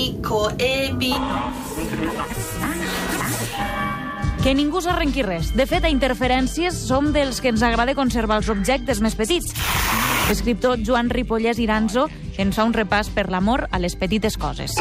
Nico, Epi... Que ningú s'arrenqui res. De fet, a Interferències som dels que ens agrada conservar els objectes més petits. L'escriptor Joan Ripollès Iranzo ens fa un repàs per l'amor a les petites coses.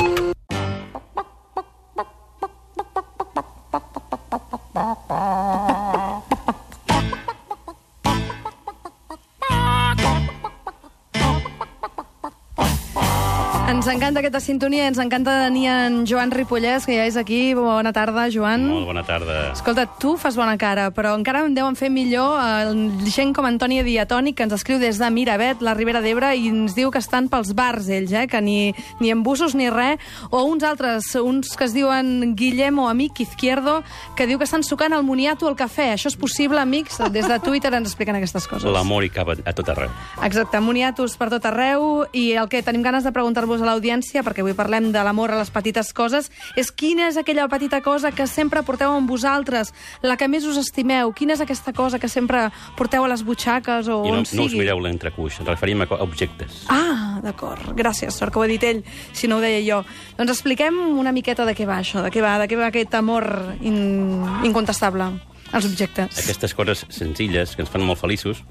Ens encanta aquesta sintonia, ens encanta tenir en Joan Ripollès, que ja és aquí. Bona tarda, Joan. Molt bona tarda. Escolta, tu fas bona cara, però encara em deuen fer millor eh, gent com Antoni Diatònic, que ens escriu des de Miravet, la Ribera d'Ebre, i ens diu que estan pels bars, ells, eh? que ni, ni en busos ni res, o uns altres, uns que es diuen Guillem o Amic Izquierdo, que diu que estan sucant el moniato al cafè. Això és possible, amics? Des de Twitter ens expliquen aquestes coses. L'amor hi cap a tot arreu. Exacte, moniatos per tot arreu i el que tenim ganes de preguntar-vos a l'audiència, perquè avui parlem de l'amor a les petites coses, és quina és aquella petita cosa que sempre porteu amb vosaltres, la que més us estimeu, quina és aquesta cosa que sempre porteu a les butxaques o I no, on no us sigui. mireu l'entrecuix, ens referim a objectes. Ah, d'acord. Gràcies, sort que ho ha dit ell, si no ho deia jo. Doncs expliquem una miqueta de què va això, de què va, de què va aquest amor in... incontestable als objectes. Aquestes coses senzilles que ens fan molt feliços,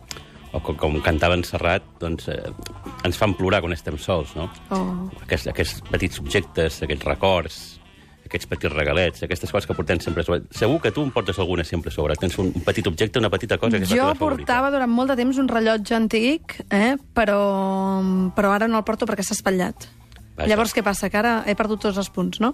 o com, com cantava en Serrat, doncs, eh, ens fan plorar quan estem sols, no? Oh. Aquests, aquests petits objectes, aquests records, aquests petits regalets, aquestes coses que portem sempre sobre. Segur que tu en portes alguna sempre sobre. Tens un, un petit objecte, una petita cosa que és la Jo favorita. portava durant molt de temps un rellotge antic, eh? però, però ara no el porto perquè s'ha espatllat. Vaja. Llavors què passa? Que ara he perdut tots els punts, no?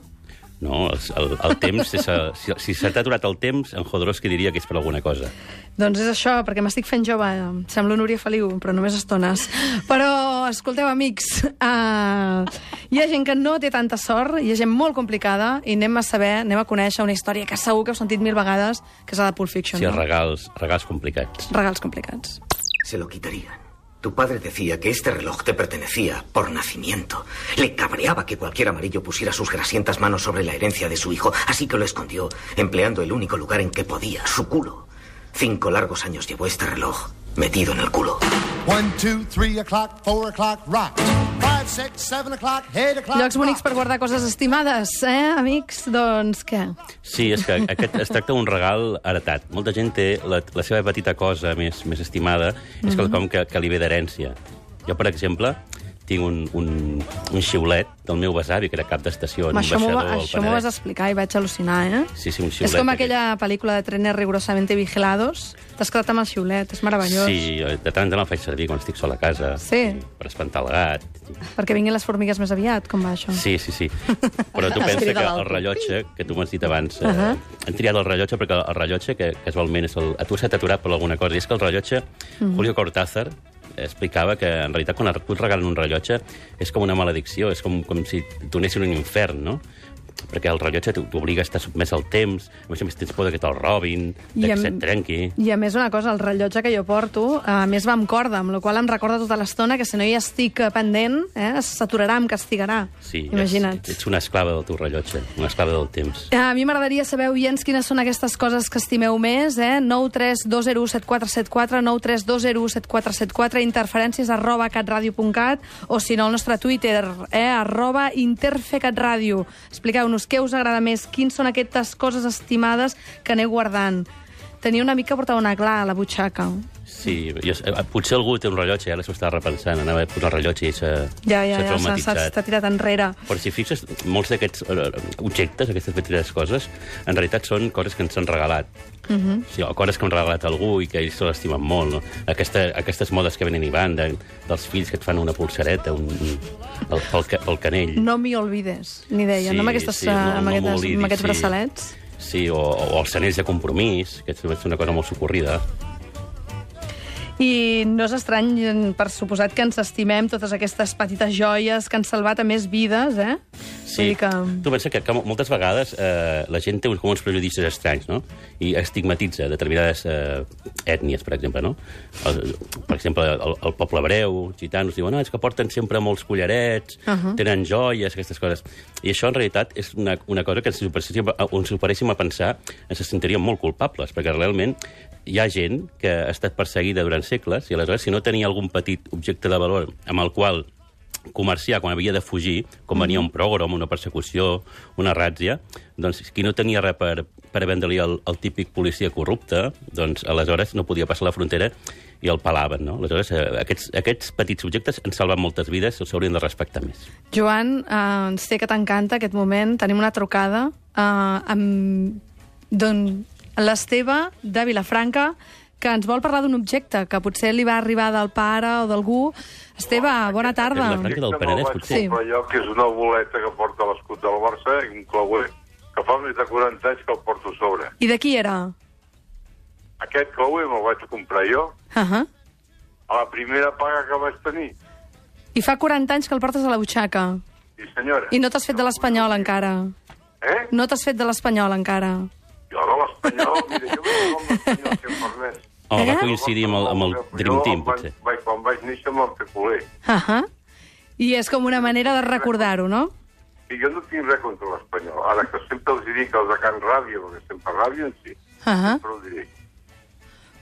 No, el, el, el temps, si, s'ha- si, t'ha aturat el temps, en Jodorowsky diria que és per alguna cosa. Doncs és això, perquè m'estic fent jove. Em Semblo Núria Feliu, però només estones. Però, escolteu, amics, uh, hi ha gent que no té tanta sort, hi ha gent molt complicada, i anem a saber, anem a conèixer una història que segur que heu sentit mil vegades, que és la de Pulp Fiction. Sí, no? regals, regals complicats. Regals complicats. Se lo quitarían. Tu padre decía que este reloj te pertenecía por nacimiento. Le cabreaba que cualquier amarillo pusiera sus grasientas manos sobre la herencia de su hijo, así que lo escondió, empleando el único lugar en que podía, su culo. Cinco largos años llevó este reloj metido en el culo. One, two, three o'clock, four o'clock, rock. Five, six. Llocs bonics per guardar coses estimades, eh, amics? Doncs què? Sí, és que aquest es tracta d'un regal heretat. Molta gent té la, la seva petita cosa més, més estimada, és quelcom que, que li ve d'herència. Jo, per exemple, tinc un, un, un xiulet del meu besavi, que era cap d'estació en això m'ho baixador va- al això m'ho vas explicar i vaig al·lucinar, eh? Sí, sí, un És xiulet. com d'aquest. aquella pel·lícula de trenes rigorosamente vigilados. T'has quedat amb el xiulet, és meravellós. Sí, de tant en tant el faig servir quan estic sol a casa. Sí. Per espantar el gat. Perquè vinguin les formigues més aviat, com va això? Sí, sí, sí. Però tu pensa que el rellotge, que tu m'has dit abans, uh Ahà. -huh. hem triat el rellotge perquè el rellotge, que casualment és el, a tu s'ha aturat per alguna cosa, i és que el rellotge, Mhm. Julio Cortázar, explicava que en realitat quan et regalen un rellotge és com una maledicció, és com, com si t'unessin un infern, no? Perquè el rellotge t'o- t'obliga a estar sotmès al temps, a més a més tens por que te'l robin, I que se't trenqui... I a més una cosa, el rellotge que jo porto, a més va amb corda, amb la qual em recorda tota l'estona que si no hi estic eh, pendent, eh, s'aturarà, em castigarà. Sí, Imagina't. Ets, ets una esclava del teu rellotge, una esclava del temps. Eh, A mi m'agradaria saber, oients, quines són aquestes coses que estimeu més, eh? 932017474, 932017474, interferències arroba catradio.cat, o si no, el nostre Twitter, eh? arroba interfecatradio. Expliqueu-nos què us agrada més, quins són aquestes coses estimades que aneu guardant. Tenia un amic que portava una gla a la butxaca. Sí, jo, eh, potser algú té un rellotge, ara s'ho està repensant, anava a posar el rellotge i s'ha Ja, ja, ja, s'ha- tirat enrere. Però si fixes, molts d'aquests eh, objectes, aquestes petites coses, en realitat són coses que ens han regalat. Uh -huh. sí, o coses que han regalat algú i que ells se l'estimen molt. No? Aquesta, aquestes modes que venen i van, de, dels fills que et fan una pulsareta, un, un, pel, pel, pel canell. No m'hi olvides, ni deia, Sí, no amb, aquestes, sí, no- amb, no aquestes, amb aquests sí. braçalets. Sí, o, o els anells de compromís, que és una cosa molt socorrida. I no és estrany, per suposat, que ens estimem totes aquestes petites joies que han salvat a més vides, eh? Sí, que... tu pensa que, que moltes vegades eh, la gent té uns, com uns prejudicis estranys, no? I estigmatitza determinades eh, ètnies, per exemple, no? El, per exemple, el, el poble hebreu, gitanos, diuen, no, és que porten sempre molts collarets, uh -huh. tenen joies, aquestes coses. I això, en realitat, és una, una cosa que si si ho paréssim a pensar ens sentiríem molt culpables, perquè realment hi ha gent que ha estat perseguida durant segles i aleshores si no tenia algun petit objecte de valor amb el qual comerciar quan havia de fugir, com venia un progrom, una persecució, una ràtzia, doncs qui no tenia res per, per vendre-li el, el típic policia corrupte, doncs aleshores no podia passar la frontera i el palaven, no? Aleshores, eh, aquests, aquests petits subjectes han salvat moltes vides i els haurien de respectar més. Joan, eh, sé que t'encanta aquest moment. Tenim una trucada eh, amb don l'Esteve de Vilafranca, que ens vol parlar d'un objecte que potser li va arribar del pare o d'algú. Esteve, bona tarda. Vilafranca del Penedès, potser. Sí. Sí. allò que és una boleta que porta l'escut del Barça, incloent que fa més de 40 anys que el porto a sobre. I de qui era? Aquest Cowie me'l vaig comprar jo Uh -huh. a la primera paga que vaig tenir. I fa 40 anys que el portes a la butxaca. Sí, senyora. I no t'has fet de l'espanyol encara. Eh? No t'has fet de l'espanyol encara. L'espanyol, mira, jo vaig amb l'espanyol, si em permet. O va coincidir amb el, amb el Dream Team, potser. Vaig, quan vaig néixer me'n fer culer. Uh -huh. I és com una manera de recordar-ho, no? I jo no tinc res contra l'espanyol. Ara que sempre els dic els de Can Ràdio, perquè sempre ràdio en si, Uh -huh. sempre ho diré.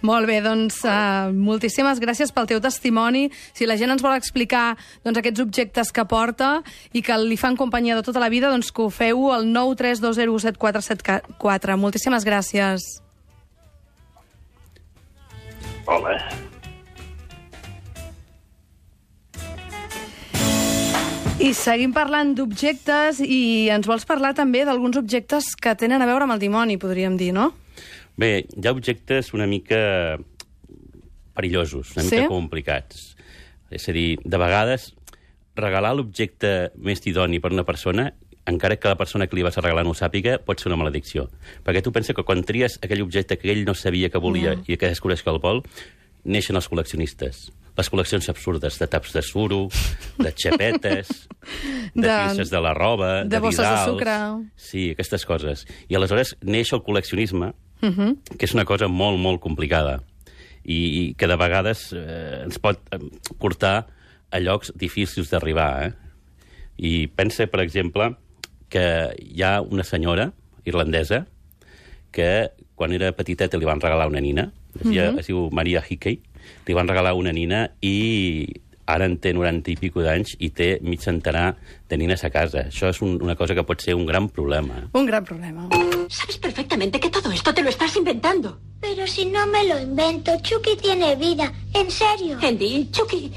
Molt bé, doncs uh, moltíssimes gràcies pel teu testimoni. Si la gent ens vol explicar doncs, aquests objectes que porta i que li fan companyia de tota la vida, doncs que ho feu al 932017474. Moltíssimes gràcies. Hola. I seguim parlant d'objectes i ens vols parlar també d'alguns objectes que tenen a veure amb el dimoni, podríem dir, no? Bé, hi ha objectes una mica perillosos, una Sí? mica complicats. És a dir, de vegades, regalar l'objecte més idoni per una persona, encara que la persona que li vas a regalar no ho sàpiga, pot ser una maledicció. Perquè tu pensa que quan tries aquell objecte que ell no sabia que volia i que descobreix que el vol, neixen els col·leccionistes. Les col·leccions absurdes de taps de suro, de xapetes, de, De- peces de la roba, de bosses de sucre. Sí, aquestes coses. I aleshores neix el col·leccionisme, Uh -huh. que és una cosa molt, molt complicada i, i que de vegades eh, ens pot eh, portar a llocs difícils d'arribar. Eh? I pensa, per exemple, que hi ha una senyora irlandesa que quan era petiteta li van regalar una nina, es, dia, es diu Maria Hickey, li van regalar una nina i ara en té 90 i pico d'anys i té mig centenar de nines a casa. Això és un, una cosa que pot ser un gran problema. Un gran problema. Sabes perfectamente que todo esto te lo estás inventando. Pero si no me lo invento, Chucky tiene vida. En serio. Andy, Chucky.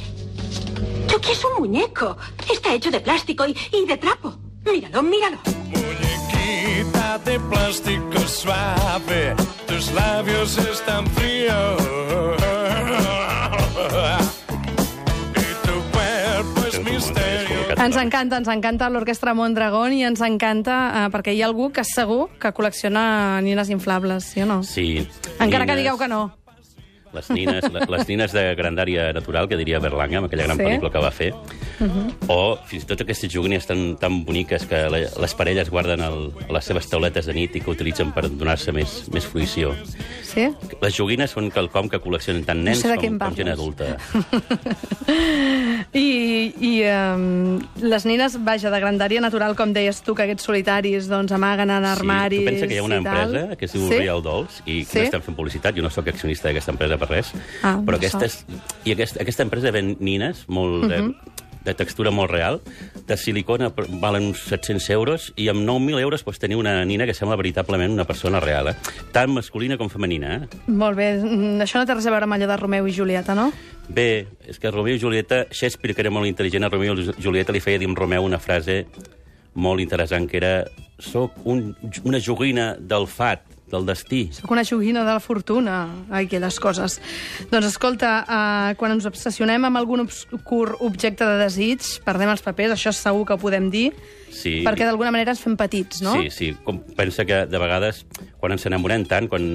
Chucky es un muñeco. Está hecho de plástico y, y de trapo. Míralo, míralo. Muñequita de plástico suave, tus labios están fríos. Ens encanta, ens encanta l'Orquestra Mondragón i ens encanta eh, perquè hi ha algú que segur que col·lecciona nines inflables, sí o no? Sí. Encara que nines. digueu que no. Les nines, le- les nines de grandària natural, que diria Berlanga, amb aquella gran Sí. pel·lícula que va fer. O fins i tot aquestes joguines tan, tan boniques que le- les parelles guarden el, a les seves tauletes de nit i que utilitzen per donar-se més, més fruïció. Sí? Les joguines són quelcom que col·leccionen tant nens sé de què com, com gent adulta. I, i um, les nines, vaja, de grandària natural, com deies tu, que aquests solitaris doncs, amaguen en armaris Sí, tu pensa que hi ha una empresa que es diu sí? Real Dolls i que Sí? no estem fent publicitat, jo no sóc accionista d'aquesta empresa per res, Ah, però no aquestes, i aquesta, aquesta empresa ven nines molt, de, Mhm. de textura molt real, de silicona valen uns 700 euros i amb 9.000 euros pots tenir una nina que sembla veritablement una persona real, eh? tant masculina com femenina. Eh? Molt bé, mm, això no té res a veure amb allò de Romeu i Julieta, no? Bé, és que Romeo i Julieta, Shakespeare, que era molt intel·ligent, a Romeo i Julieta li feia dir amb Romeu una frase molt interessant, que era «Soc un, una joguina del fat, del destí». Sóc una joguina de la fortuna, aquelles coses. Doncs escolta, uh, quan ens obsessionem amb algun obscur objecte de desig, perdem els papers, això segur que ho podem dir, Sí. perquè d'alguna manera ens fem petits, no? Sí, sí. Com pensa que de vegades, quan ens enamorem tant, quan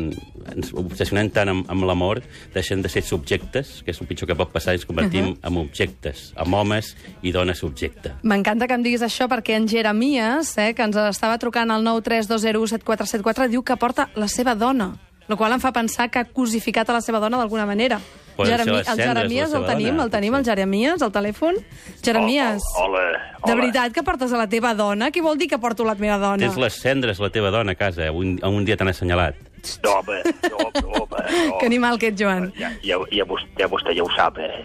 ens obsessionem tant amb, amb l'amor, deixem de ser subjectes, que és el pitjor que pot passar, i ens convertim uh. -huh. en objectes, en homes i dones subjecte. M'encanta que em diguis això perquè en Jeremies, eh, que ens estava trucant al 932017474, diu que porta la seva dona, el qual em fa pensar que ha cosificat a la seva dona d'alguna manera. Poden ser les el cendres de la Jeremies el tenim, dona, el tenim, el. Jeremies, al telèfon. Jeremies, Oh, hola, de hola. veritat que portes a la teva dona? Què vol dir que porto la meva dona? Tens les cendres, la teva dona, a casa, un, un dia tan assenyalat. No, home, no, home, no. Que animal que ets, Joan. Ja, ja, ja, vostè, ja vostè ja ho sap, eh?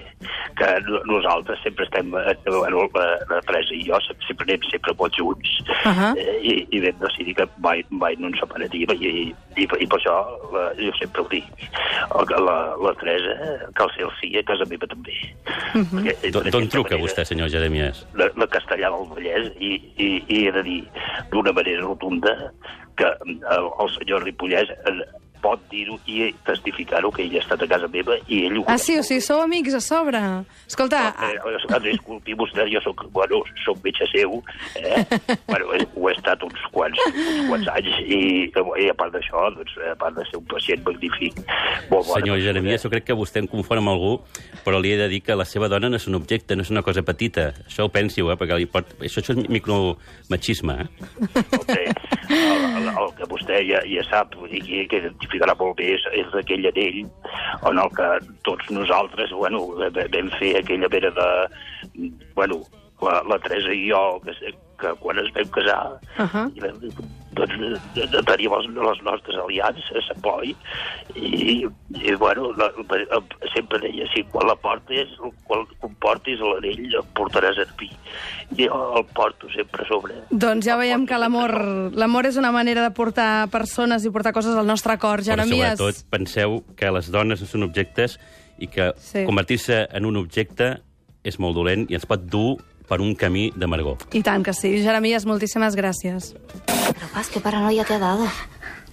que no- nosaltres sempre estem, eh, bueno, la, la Teresa i jo sempre anem sempre molt junts, Ahà. eh, i, i vam decidir que mai, mai no ens separaríem, i, i, i per això la, jo sempre ho dic, el que la, la Teresa cal ser el sí a casa meva també. Mhm. D'on d'aquesta d'on truca manera, vostè, senyor Jeremies? La, la castellà del Vallès, i, i, i he de dir d'una manera rotunda que el, el senyor Ripollès eh, pot dir-ho i testificar-ho, que ell ha estat a casa meva i ell ho Ah, sí, o sigui, sou amics a sobre. Escolta, Eh, eh, disculpi vostè, jo soc, bueno, soc metge seu, eh? bueno, eh, ho he estat uns quants, uns quants anys, i, i a part d'això, doncs, a part de ser un pacient magnífic, molt bona Senyor. Jeremies, jo crec que vostè em confon amb algú, però li he de dir que la seva dona no és un objecte, no és una cosa petita. Això ho pensi-ho, eh, perquè li pot... això, això és micromachisme, eh? el, el, que vostè ja, ja sap, dir, que, identificarà molt bé, és, és aquell anell en el que tots nosaltres, bueno, vam fer aquella mena de... Bueno, la, la Teresa i jo, que, que quan es vam casar, Ahà. i vam, doncs, de- de- teníem les, les nostres aliances a Poi, i, i bueno, la, la, sempre deia, si quan la portes, quan comportis l'anell, el portaràs a mi. I jo el porto sempre a sobre. doncs ja veiem que l'amor l'amor és una manera de portar persones i portar coses al nostre cor. Però Jeremies, sobretot penseu que les dones no són objectes i que Sí. convertir-se en un objecte és molt dolent i ens pot dur per un camí d'amargor. i tant que sí. Jeremies, moltíssimes gràcies. Pero Paz, qué paranoia te ha dado.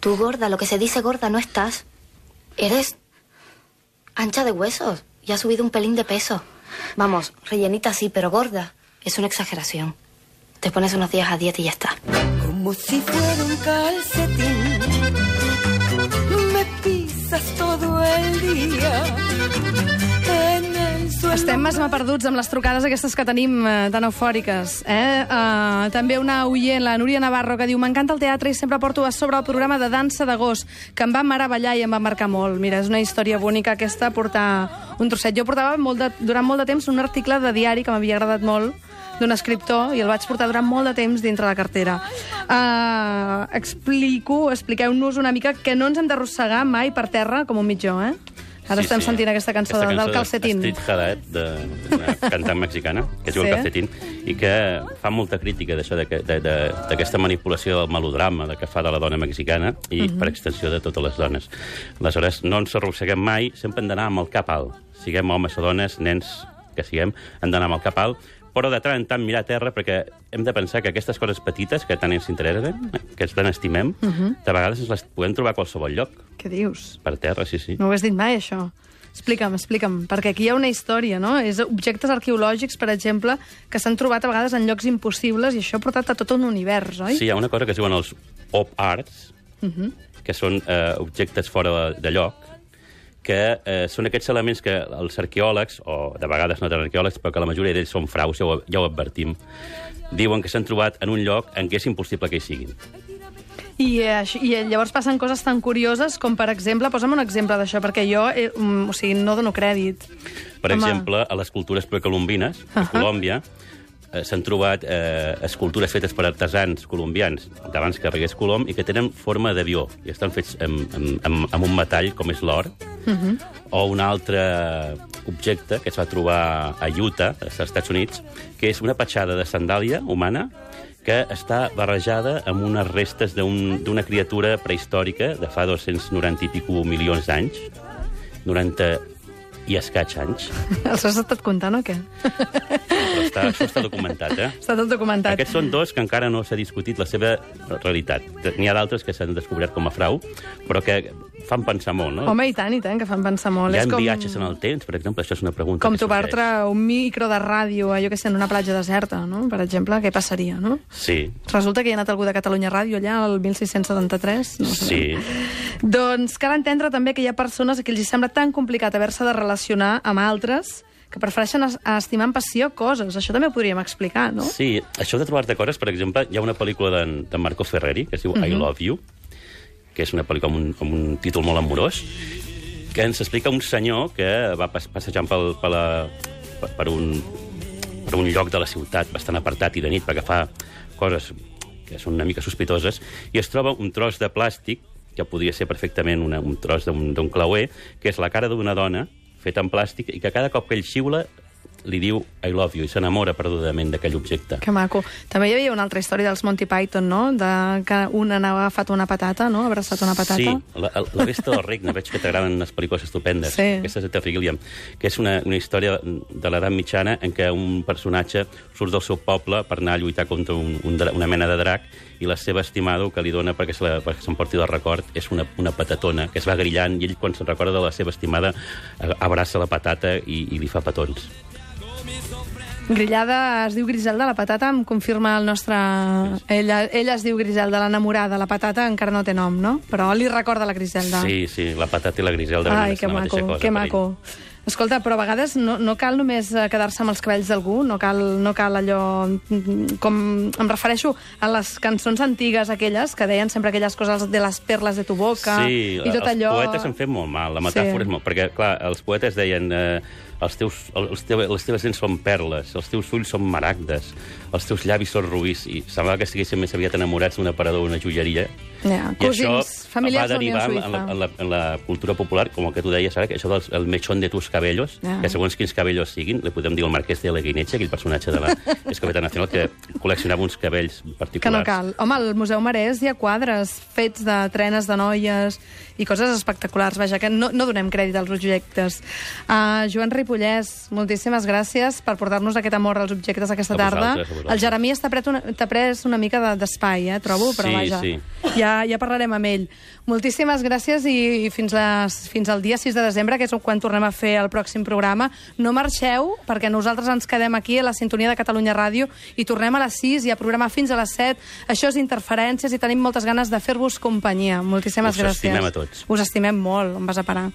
Tú gorda, lo que se dice gorda no estás. Eres ancha de huesos y has subido un pelín de peso. Vamos, rellenita sí, pero gorda es una exageración. Te pones unos días a dieta y ya está. Como si fuera un calcetín, me pisas todo el día. Estem massa perduts amb les trucades aquestes que tenim eh, tan eufòriques. Eh? Uh, també una oient, la Núria Navarro, que diu M'encanta el teatre i sempre porto a sobre el programa de dansa d'agost, que em va meravellar i em va marcar molt. Mira, és una història bonica aquesta, portar un trosset. Jo portava molt de, durant molt de temps un article de diari que m'havia agradat molt, d'un escriptor i el vaig portar durant molt de temps dintre la cartera. Uh, explico, expliqueu-nos una mica que no ens hem d'arrossegar mai per terra com un mitjó, eh? Ara Sí, estem sí. sentint aquesta cançó, Aquesta del de calcetín. Street Haddad, de- d'una cantant mexicana, que es diu Sí. El Calcetín, i que fa molta crítica d'això, d'aquesta manipulació del melodrama de que fa de la dona mexicana i, Mhm. per extensió, de totes les dones. Aleshores, no ens arrosseguem mai, sempre hem d'anar amb el cap alt. Siguem homes o dones, nens que siguem, hem d'anar amb el cap alt, però de tant en tant mirar a terra, perquè hem de pensar que aquestes coses petites que tant ens interessen, eh, que tant estimem, Mhm. de vegades ens les podem trobar a qualsevol lloc, Què dius? per terra, sí, sí. No ho has dit mai, això. Explica'm, explica'm, perquè aquí hi ha una història, no? És objectes arqueològics, per exemple, que s'han trobat a vegades en llocs impossibles i això ha portat a tot un univers, oi? Sí, hi ha una cosa que es diuen els op arts, Uh -huh. que són eh, objectes fora de, de lloc, que eh, són aquests elements que els arqueòlegs, o de vegades no tan arqueòlegs, però que la majoria d'ells són fraus, ja ho, ja ho advertim, diuen que s'han trobat en un lloc en què és impossible que hi siguin. I, eh, això- I eh, llavors passen coses tan curioses com, per exemple, posa'm un exemple d'això, perquè jo, eh, um, o sigui, no dono crèdit. Per Home. exemple, a les cultures precolombines, a Ahà. Colòmbia, eh, s'han trobat eh, escultures fetes per artesans colombians d'abans que aparegués Colom i que tenen forma d'avió i estan fets amb, amb, amb, amb un metall com és l'or Mhm. o un altre objecte que es va trobar a Utah, als Estats Units, que és una petjada de sandàlia humana que està barrejada amb unes restes d'un- d'una criatura prehistòrica de fa 290 i pico milions d'anys, 90 i escaig anys, Els has estat comptant o què? està, això està documentat, eh? Està tot documentat. Aquests són dos que encara no s'ha discutit la seva realitat. N'hi ha d'altres que s'han descobert com a frau, però que fan pensar molt, no? Home, i tant, i tant, que fan pensar molt. Hi ha és com, viatges en el temps, per exemple? Això és una pregunta com partre un micro de ràdio, allò que sé, en una platja deserta, no? Per exemple, què passaria, no? Sí, Resulta que hi ha anat algú de Catalunya Ràdio allà, el 1673? No sé. sí. Doncs cal entendre també que hi ha persones a qui els sembla tan complicat haver-se de relacionar amb altres que prefereixen es- estimar amb passió coses. Això també ho podríem explicar, no? Sí, això de trobar-te coses, per exemple, hi ha una pel·lícula d'en de Marco Ferreri que es diu I Mhm. Love You, que és una pel·lícula amb un, amb un títol molt amorós, que ens explica un senyor que va pas, passejant pel, per, la, per, un, per un lloc de la ciutat bastant apartat i de nit perquè fa coses que són una mica sospitoses, i es troba un tros de plàstic, que podria ser perfectament una, un tros d'un clauer, que és la cara d'una dona feta en plàstic i que cada cop que ell xiula li diu I love you i s'enamora perdudament d'aquell objecte. Que maco. També hi havia una altra història dels Monty Python, no? De que un anava agafat una patata, no? Abraçat una patata. Sí, la, la resta del regne, veig que t'agraden les pel·lícules estupendes. Sí. Aquesta és de Gilliam, que és una, una història de l'edat mitjana en què un personatge surt del seu poble per anar a lluitar contra un, un, una mena de drac i la seva estimada que li dona perquè se s'emporti del record és una, una patatona que es va grillant i ell quan se'n recorda de la seva estimada abraça la patata i, i li fa petons. Grillada es diu Griselda, la patata, em confirma el nostre... Ella, ella es diu Griselda, l'enamorada. La patata encara no té nom, no? Però li recorda la Griselda. Sí, sí, la patata i la griselda Ai, que maco, que maco. Escolta, però a vegades no, no cal només eh, quedar-se amb els cabells d'algú, no cal, no cal allò... mm, Com em refereixo a les cançons antigues, aquelles, que deien sempre aquelles coses de les perles de tu boca Sí, i tot els allò... poetes han fet molt mal, la metàfora Sí. és molt... Perquè, clar, els poetes deien eh, els teus, els teus, les teves dents són perles, els teus ulls són maragdes, els teus llavis són rubís, i semblava que estiguessin més aviat enamorats d'un aparador o una joieria. Ja, I cosins, això va derivar en, en, la, en, la, en la cultura popular, com el que tu deies ara, que això del el mechón de tus cabellos, Ja. que segons quins cabellos siguin, li podem dir el marquès de la Guinecha, aquell personatge de la Escopeta Nacional que col·leccionava uns cabells particulars. Que no cal. Home, al Museu Marès hi ha quadres fets de trenes de noies i coses espectaculars. Vaja, que no, no donem crèdit als objectes. Uh, Joan Ripollès, moltíssimes gràcies per portar-nos aquest amor als objectes aquesta A tarda. El Jeremías t'ha pres, una, pres una mica de- d'espai, eh, trobo, però Sí, vaja, sí. Ja, ja parlarem amb ell. Moltíssimes gràcies i, i fins, les, fins al dia 6 de desembre, que és quan tornem a fer el pròxim programa. No marxeu, perquè nosaltres ens quedem aquí a la sintonia de Catalunya Ràdio i tornem a les 6 i a programa fins a les 7. Això és Interferències i tenim moltes ganes de fer-vos companyia. Moltíssimes Us gràcies. estimem a tots. Us estimem molt. On vas a parar?